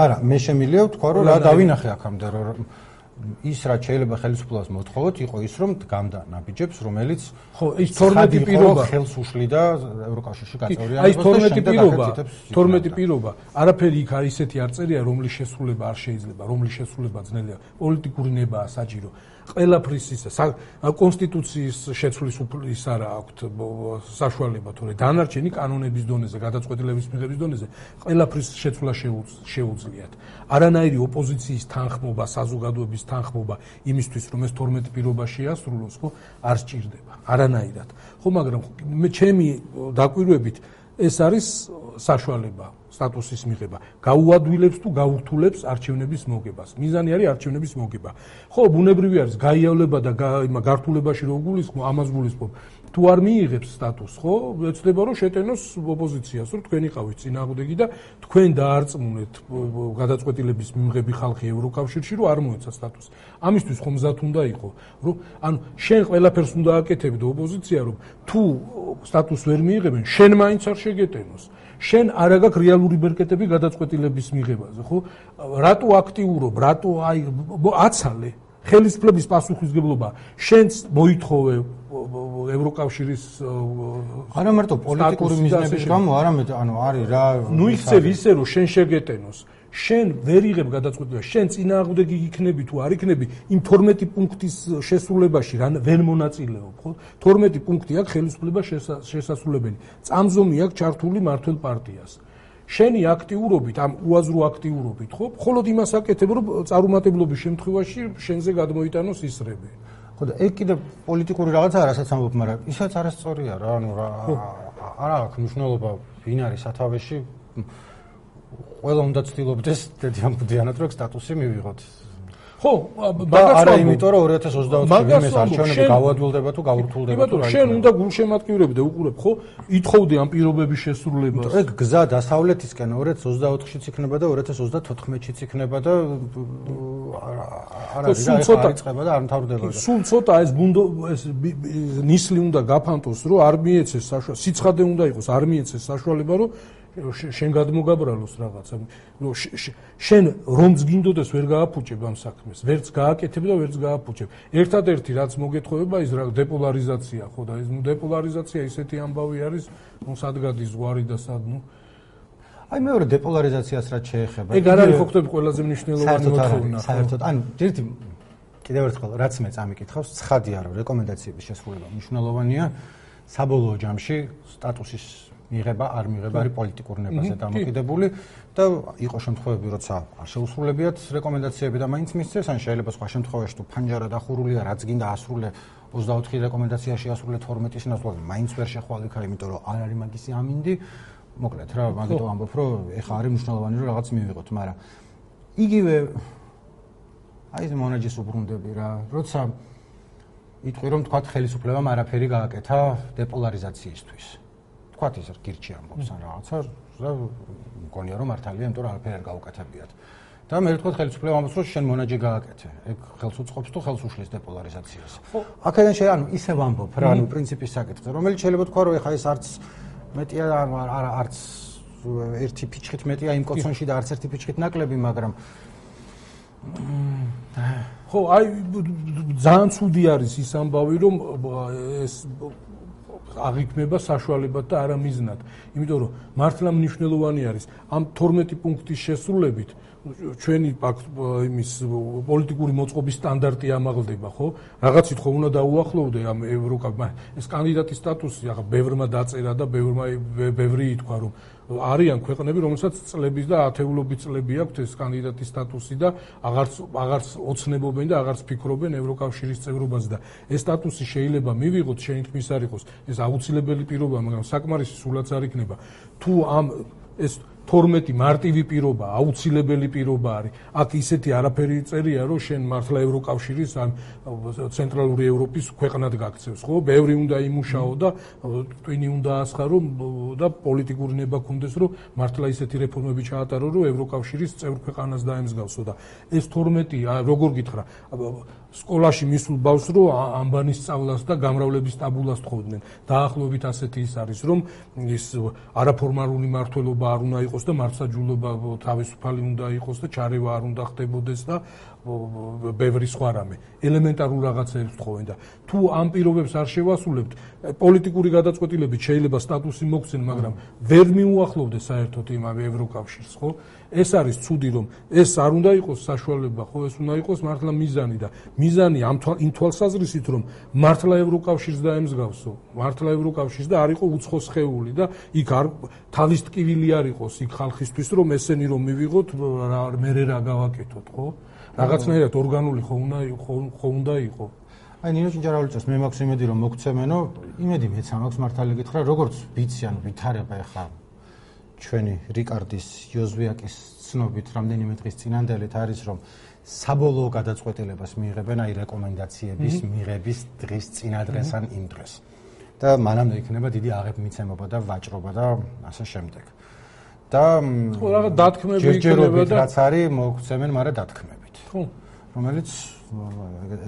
მაგრამ მე შემიძლია ვთქვა რომ რა დავინახე აქამდე რომ ის რა შეიძლება ხელისუფლებას მოთხოვოთ იყო ის რომ დგამდა ნაბიჯებს რომელიც ხო ის 12 პირობა. ხელს უშლიდა ევროკავშირში გაწევრიანებას აი 12 პირობა 12 პირობა. არაფერი იქ არის ისეთი არ წერია რომლის შესრულება არ შეიძლება რომლის შესრულება ძნელია პოლიტიკური ნებაა საჭირო ყველაფრის ისა კონსტიტუციის შეცვლის უფლის არა აქვთ საშუალება თორე. დანარჩენი კანონების დონეზე გადაწყვეტილების მიღების დონეზე ყველაფრის შეცვლა შეუძლიათ. არანაირი ოპოზიციის თანხმობა საზოგადოების თანხმობა იმისთვის რომ ეს 12 პირობა შეასრულოს ხო არ სჭირდება. არანაირად. ხო მაგრამ მე ჩემი დაკვირვებით ეს არის საშუალება სტატუსის მიღება. გაუადვილებს თუ გაურთულებს არჩევნების მოგებას. მიზანი არის არჩევნების მოგება. ხო ბუნებრივი არის გაიავლება და გართულებაში რო გულისხმო ამას გულისხმობ თუ არ მიიღებს სტატუსს, ხო? ეცდება რომ შეტენოს ოპოზიციას, რომ თქვენ იყავით წინააღმდეგი და თქვენ დაარწმუნეთ გადაწყვეტილების მიღები ხალხი ევროკავშირში, რომ არ მოეცა სტატუსი. ამისთვის ხომ მზად უნდა იყო, რომ ანუ შენ ყველაფერს უნდა აკეთებდე ოპოზიცია, რომ თუ სტატუსს ვერ მიიღებენ, შენ მაინც არ შეგეტენოს. შენ არ აქვს რეალური ბერკეტები გადაწყვეტილების მიღებაზე, ხო? რატო აქტიურობ, რატო აი აცალე ხელისფლების პასუხისგებლობა შენც მოითხოვე ევროკავშირის არა მარტო პოლიტიკური მიზნების გამო, არამედ ანუ არის რა ნუ იქცევ ისე რომ შენ შეგეტენოს. შენ ვერ იღებ გადაწყვეტილება შენ წინააღმდეგი იქნები თუ არ იქნები იმ 12 პუნქტის შესრულებაში რა ვერ მონაწილეობ ხო? 12 პუნქტი აქვს ხელისუფლება შესაძლებელი წამზომი აქვს ჩართული მართლ პარტიას შენი აქტიურობით, ამ უაზრო აქტიურობით, ხო? მხოლოდ იმას აკეთებ, რომ წარუმატებლობის შემთხვევაში შენზე გადმოიტანოს ისრები. ხო და ეგ კიდე პოლიტიკური რაღაცაა, რასაც ამბობ, მაგრამ ისაც არასწორია რა, ანუ რა არა აქვს მნიშვნელობა, ვინ არის სათავეში. ყველა უნდა ცდილობდეს დედი ამბუდიანად, რომ სტატუსი მივიღოთ. ხო, მაგას არა იმიტომ რომ 2024 წლის არჩევნები გავადვილდება თუ გაურთულდება თუ რა. შენ უნდა გულშემატკივრებდე უყურებ, ხო? ითხოვდი ამ პირობების შესრულებას. ეგ გზა დასავლეთისკენ 2024-შიც იქნება და 2034-შიც იქნება და არა რა იწყება და არ მთავრდება. სულ ცოტა ეს ბუნდო ეს ნისლი უნდა გაფანტოს, რომ არ მიეცეს საშუალება, სიცხადე უნდა იყოს, არ მიეცეს საშუალება, რომ შენ გადმოგაბრალოს რაღაცა. რომ შენ რომც გინდოდეს ვერ გააფუჭებ ამ საქმეს. ვერც გააკეთებ და ვერც გააფუჭებ. ერთადერთი რაც მოგეთხოვება ის რა დეპოლარიზაცია ხო და ეს ნუ დეპოლარიზაცია ისეთი ამბავი არის ნუ სად გადის ზღვარი და სად ნუ. აი მეორე დეპოლარიზაციას რაც შეეხება ეგ არ არის ხო ხტები ყველაზე მნიშვნელოვანი მოთხოვნა საერთოდ ან ერთი კიდევ ერთხელ რაც მე წამიკითხავს ცხადია რომ რეკომენდაციების შესრულება მნიშვნელოვანია. საბოლოო ჯამში სტატუსის მიღება არ მიღება არის პოლიტიკურ ნებაზე დამოკიდებული და იყო შემთხვევები როცა არ შეუსრულებიათ რეკომენდაციები და მაინც მისცეს ან შეიძლება სხვა შემთხვევაში თუ ფანჯარა დახურულია რაც გინდა ასრულე 24 რეკომენდაციაში ასრულე 12-ის ნაცვლად მაინც ვერ შეხვალიქა იმიტომ რომ არ არის მაგისი ამინდი. მოკლედ რა მაგიტო ამბობ რომ ეხა არის მნიშვნელოვანი რომ რაღაც მივიღოთ მაგრამ იგივე აი ეს მონაჯის უბრუნდები რა როცა იტყვი რომ თქვა ხელისუფლებამ არაფერი გააკეთა დეპოლარიზაციისთვის თქვათ ის გირჩი ამბობს ან რაღაცა და მგონია რომ მართალია, იმიტომ რომ არაფერი არ გაუკეთებიათ. და მე ვთქვათ ხელისუფლება ამბობს რომ შენ მონაჯე გააკეთე. ეგ ხელს უწყობს თუ ხელს უშლის დეპოლარიზაციას. ხო, აქედან შე ანუ ისე ვამბობ რა, ანუ პრინციპის საკითხზე, რომელიც შეიძლება თქვა რომ ეხა ეს არც მეტია არა არც ერთი ფიჩხით მეტია იმ კოცონში და არც ერთი ფიჩხით ნაკლები, მაგრამ ხო, აი ძალიან ცუდი არის ის ამბავი რომ ეს აღიქმება საშუალებად და არა მიზნად. იმიტომ რომ მართლა მნიშვნელოვანი არის ამ 12 პუნქტის შესრულებით ჩვენი იმის პოლიტიკური მოწყობის სტანდარტი ამაღლდება, ხო? რაღაცით ხო უნდა დაუახლოვდე ამ ევროკაპმა. ეს კანდიდატის სტატუსი, ახლა ბევრმა დაწერა და ბევრმა ბევრი ითქვა, რომ არიან ქვეყნები, რომელსაც წლების და ათეულობით წლები აქვთ ეს კანდიდატის სტატუსი და აღარც აღარც ოცნებობენ და აღარც ფიქრობენ ევროკავშირის წევრობაზე და ეს სტატუსი შეიძლება მივიღოთ, შენ თქმის არ იყოს, ეს აუცილებელი პირობა, მაგრამ საკმარისი სულაც არ იქნება. თუ ამ ეს 12 მარტივი პირობა, აუცილებელი პირობა არის. აქ ისეთი არაფერი წერია, რომ შენ მართლა ევროკავშირის ან ცენტრალური ევროპის ქვეყნად გაქცევს, ხო? ბევრი უნდა იმუშაო და ტვინი უნდა ასხარო და პოლიტიკური ნება კონდეს, რომ მართლა ისეთი რეფორმები ჩაატარო, რომ ევროკავშირის წევრ ქვეყანას დაემსგავსო და ეს 12 როგორ გითხრა, სკოლაში მისულ ბავშვს რო ამბანის სწავლას და გამრავლების ტაბულას თხოვდნენ. დაახლოებით ასეთი ის არის, რომ ის არაფორმალური მართლობა არ უნდა იყოს და მართლმსაჯულობა თავისუფალი უნდა იყოს და ჩარევა არ უნდა ხდებოდეს და ბევრი სხვა რამე. ელემენტარულ რაღაცებს თხოვენ და თუ ამ პირობებს არ შევასრულებთ, პოლიტიკური გადაწყვეტილებით შეიძლება სტატუსი მოგცენ, მაგრამ ვერ მიუახლოვდეს საერთოდ იმ ევროკავშირს, ხო? ეს არის ცუდი რომ ეს არ უნდა იყოს საშუალება ხო ეს უნდა იყოს მართლა მიზანი და მიზანი ამ იმ თვალსაზრისით რომ მართლა ევროკავშირს დაემსგავსო მართლა ევროკავშირს და არ იყო უცხო სხეული და იქ არ თავის ტკივილი არ იყოს იქ ხალხისთვის რომ ესენი რომ მივიღოთ მე რა გავაკეთოთ ხო რაღაცნაირად ორგანული ხო უნდა ხო უნდა იყოს აი ნინო ჭინჭარავლიძეს მე მაქვს იმედი რომ მოგცემენო. იმედი მეც ამაქვს მართალი გითხრა როგორც ვიცი ანუ ვითარება ეხა ჩვენი რიკარდის იოზვიაკის ცნობით რამდენიმე დღის წინანდელით არის რომ საბოლოო გადაწყვეტილებას მიიღებენ აი რეკომენდაციების მიღების დღის წინადღეს ან იმ დღეს. და მანამდე იქნება დიდი აღებმიცემობა და ვაჭრობა და ასე შემდეგ. და ხო რაღაც დათქმები იქნება და რაც არის მოგცემენ მაგრამ დათქმებით ხო რომელიც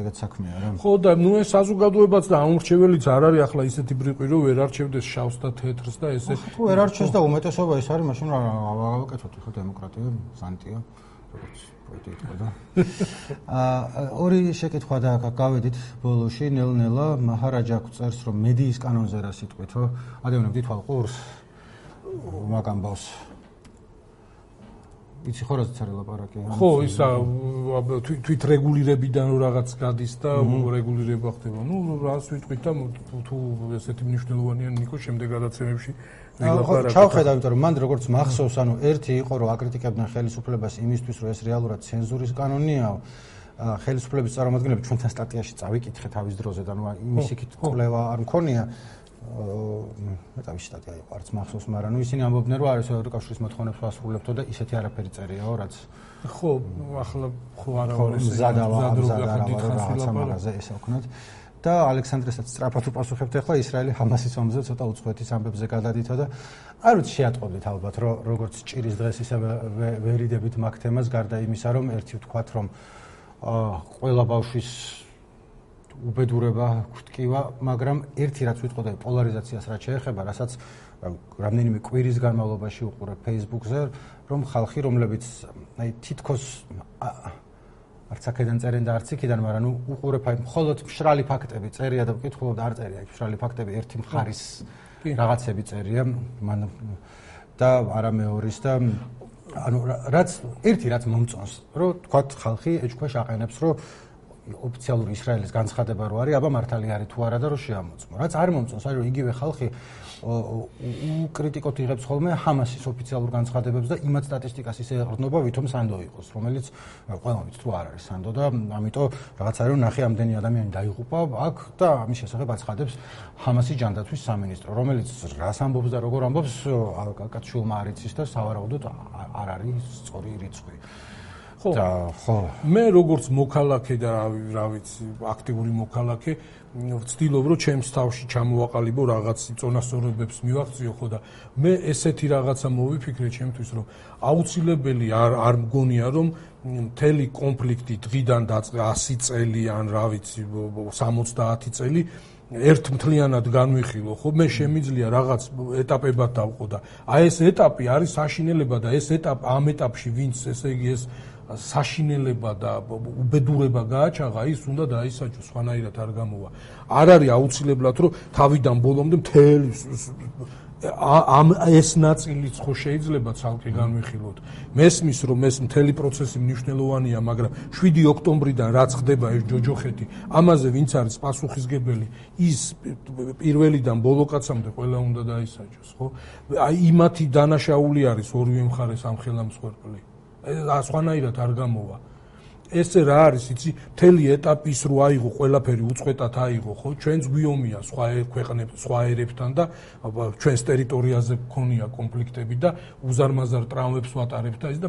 ეგეთ საქმეა რა. ხო და ნუ ეს საზოგადოებაც და ამურჩეველიც არ არის ახლა ისეთი ბრიყვი რომ ვერ არჩევდეს შავს და თეთრს და ესე. ხო ვერ არჩევს და უმეტესობა ის არის მაშინ რა გავაკეთოთ ხო დემოკრატია სანტია როგორც პოეტი თქვა და აა ორი შეკითხვა და გავედით ბოლოში ნელ-ნელა მაჰარაჯა წერს რომ მედიის კანონზე რა სიტყვითო ადამიანები თვალ ყურს მაგამ ბავს იცი ხო რაც არის ლაპარაკი? ხო, ისა თვით რეგულირებიდან რაღაც გადის და რეგულირება ხდება. ნუ რას ვიტყვით და თუ ესეთი მნიშვნელოვანია ნიკო შემდეგ გადაცემებში ვილაპარაკოთ. ჩავხედავ, იმიტომ რომ მან როგორც მახსოვს, ანუ ერთი იყო რომ აკრიტიკებდნენ ხელისუფლებას იმისთვის, რომ ეს რეალურად ცენზურის კანონიაო. ხელისუფლების წარმომადგენლები ჩვენთან სტატიაში წავიკითხე თავის დროზე და ნუ იმის იქით კვლევა არ მქონია. მეტავი სტატია იყო არც მახსოვს, მაგრამ ნუ ისინი ამბობდნენ, რომ არის ევროკავშირის მოთხოვნებს ვასრულებთო და ისეთი არაფერი წერიაო, რაც ხო, ახლა ხო არა არის ზადავა, ზადავა რაღაცა მაგაზე ესე ვქნათ. და ალექსანდრესაც სწრაფად უპასუხებთ ახლა ისრაელი ჰამასის ომზე ცოტა უცხოეთის ამბებზე გადადითო და არ ვიცი შეატყობდით ალბათ რომ როგორც ჭირის დღეს ისე ვერიდებით მაგ თემას გარდა იმისა რომ ერთი ვთქვათ რომ აა ყველა ბავშვის უბედურება გვტკივა, მაგრამ ერთი რაც ვიტყოდე პოლარიზაციას რაც შეეხება, რასაც რამდენიმე კვირის განმავლობაში უყურებ Facebook-ზე, რომ ხალხი, რომლებიც აი თითქოს არც აქედან წერენ და არც იქიდან, მაგრამ ნუ უყურებ აი მხოლოდ მშრალი ფაქტები წერია და ვკითხულობ და არ წერია. მშრალი ფაქტები ერთი მხარის რაღაცები წერია, მან და არა მეორის და ანუ რაც ერთი რაც მომწონს, რომ თქვა ხალხი ეჭქვეშ აყენებს, რომ ოფიციალური ისრაელის განცხადება რო არის, აბა მართალი არის თუ არა და რო შეამოწმო. რაც არ მომწონს, არის რომ იგივე ხალხი უკრიტიკოთ იღებს ხოლმე ჰამასის ოფიციალურ განცხადებებს და იმათ სტატისტიკას ისე ეყრდნობა, ვითომ სანდო იყოს, რომელიც ყველა ვიცით თუ არ არის სანდო და ამიტომ რაღაც არის რომ ნახე ამდენი ადამიანი დაიღუპა აქ და ამის შესახებ აცხადებს ჰამასის ჯანდაცვის სამინისტრო, რომელიც რას ამბობს და როგორ ამბობს, კაცშულმა არ იცის და სავარაუდოდ არ არის სწორი რიცხვი. ხო? ხო. მე როგორც მოქალაქე და რა ვიცი აქტიური მოქალაქე ვცდილობ რომ ჩემს თავში ჩამოვაყალიბო რაღაც წონასწორობებს მივახციო ხო და მე ესეთი რაღაცა მოვიფიქრე ჩემთვის რომ აუცილებელი არ არ მგონია რომ მთელი კონფლიქტი დღიდან დაწყე 100 წელი ან რა ვიცი 70 წელი ერთმთლიანად განვიხილო ხო? მე შემიძლია რაღაც ეტაპებად დავყო და აი ეს ეტაპი არის საშინელება და ეს ეტაპ ამ ეტაპში ვინც ესე იგი ეს საშინელება და უბედურება გააჩაღა ის უნდა დაისაჯოს სხვანაირად არ გამოვა არ არის აუცილებლად რომ თავიდან ბოლომდე მთელი ამ ეს ნაწილიც ხო შეიძლება ცალკე განვიხილოთ. მესმის რომ ეს მთელი პროცესი მნიშვნელოვანია, მაგრამ 7 ოქტომბრიდან რაც ხდება ეს ჯოჯოხეთი, ამაზე ვინც არის პასუხისგებელი, ის პირველიდან ბოლო კაცამდე ყველა უნდა დაისაჯოს, ხო? აი იმათი დანაშაული არის ორივე მხარეს ამ ხელამსხვერპლი. ეს სხვანაირად არ გამოვა. ეს რა არის იცი? მთელი ეტაპის რო აიღო ყველაფერი უწყვეტად აიღო ხო? ჩვენს გვიომია სხვა ქვეყნებს სხვა ერებთან და ჩვენს ტერიტორიაზე გქონია კონფლიქტები და უზარმაზარ ტრავმებს ვატარებთ და ის და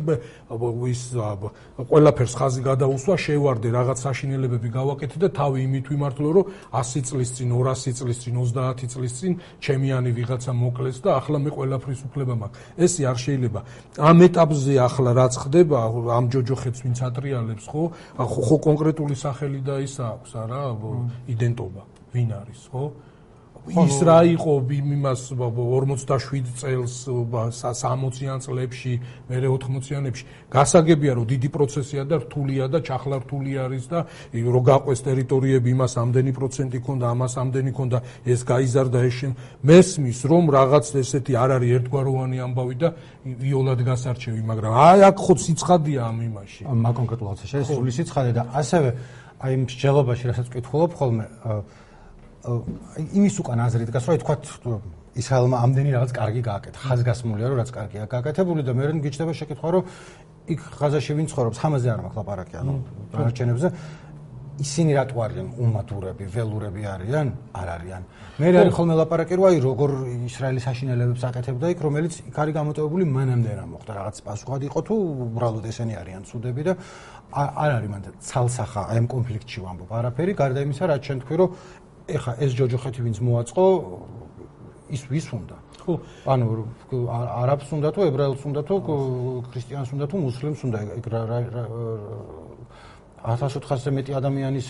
ის ყველაფერს ხაზი გადაუსვა შევარდე რაღაც საშინელებები გავაკეთე და თავი იმით ვიმართლო რომ 100 წლის წინ 200 წლის წინ 30 წლის წინ ჩემიანი ვიღაცა მოკლეს და ახლა მე ყველაფრის უფლება მაქვს. ესე არ შეიძლება. ამ ეტაპზე ახლა რაც ხდება ამ ჯოჯოხეთს ვინც ატრიალებს ხო? ხო კონკრეტული სახელი და ის აქვს არა იდენტობა ვინ არის ხო? ის რა იყო იმას 47 წელს 60-იან წლებში, მერე 80-იანებში გასაგებია რომ დიდი პროცესია და რთულია და ჩახლართული არის და რო გაყვეს ტერიტორიები იმას ამდენი პროცენტი ქონდა, ამას ამდენი ქონდა, ეს გაიზარდა ეს შენ მესმის რომ რაღაც ესეთი არ არის ერთგვაროვანი ამბავი და ვიოლად გასარჩევი, მაგრამ აი აქ ხო სიცხადია ამ იმაში. მაგ კონკრეტულ რაღაცაში ეს სული სიცხადე და ასევე აი იმ მსჯელობაში რასაც ვკითხულობ ხოლმე იმის უკან აზრი დგას, რომ თქვა ისრაელმა ამდენი რაღაც კარგი გააკეთა. ხაზგასმულია, რომ რაც კარგია გააკეთებული და მე რენ გიჩნდება შეკითხვა, რომ იქ ხაზაში ვინ ცხოვრობს, ამაზე არ მაქვს ლაპარაკი, ანუ დანარჩენებზე ისინი რატო არიან უმადურები, ველურები არიან? არ არიან. მე რენ ხოლმე ლაპარაკი, რომ აი როგორ ისრაელის აშინელებებს აკეთებდა იქ, რომელიც იქ არის გამოტოვებული მანამდე რა მოხდა, რაღაც პასუხად იყო თუ უბრალოდ ესენი არიან ცუდები და არ არის მანდ ცალსახა აი ამ კონფლიქტში ვამბობ. არაფერი გარდა იმისა, რაც თქვი, რომ ეხა ეს ჯოჯოხეთი ვინც მოაწყო ის ვის უნდა? ხო. ანუ არაბს უნდა თუ ებრაელს უნდა თუ ქრისტიანს უნდა თუ მუსლიმს უნდა? ეგ რა რა 1400-ზე მეტი ადამიანის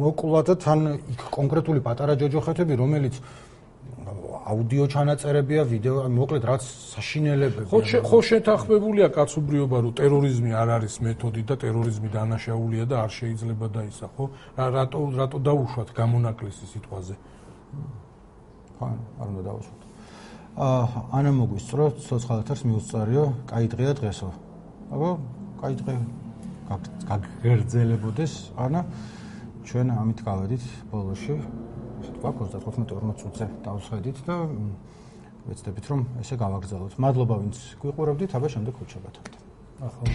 მოკლა და თან იქ კონკრეტული პატარა ჯოჯოხეთები რომელიც აუდიო ჩანაწერებია, ვიდეო, მოკლედ რაც საშინელებია. ხო, ხო შეთანხმებულია კაცობრიობა, რომ ტერორიზმი არ არის მეთოდი და ტერორიზმი დანაშაულია და არ შეიძლება დაისა, ხო? რატო რატო დაუშვათ გამონაკლისი სიტყვაზე? ხან არ უნდა დაუშვათ. აა ანა მოგვისწროთ, სოცხალეთერს მიუწარიო, კაი დღეა დღესო. აბა, კაი დღე გაგერძელებოდეს, ანა ჩვენ ამით გავედით ბოლოში. თქვა 35-40 წუთზე დავსვედით და ვეცდებით რომ ესე გავაგრძელოთ. მადლობა ვინც გვიყურებდით, აბა შემდეგ ხუთ შეგათვლით. ახლა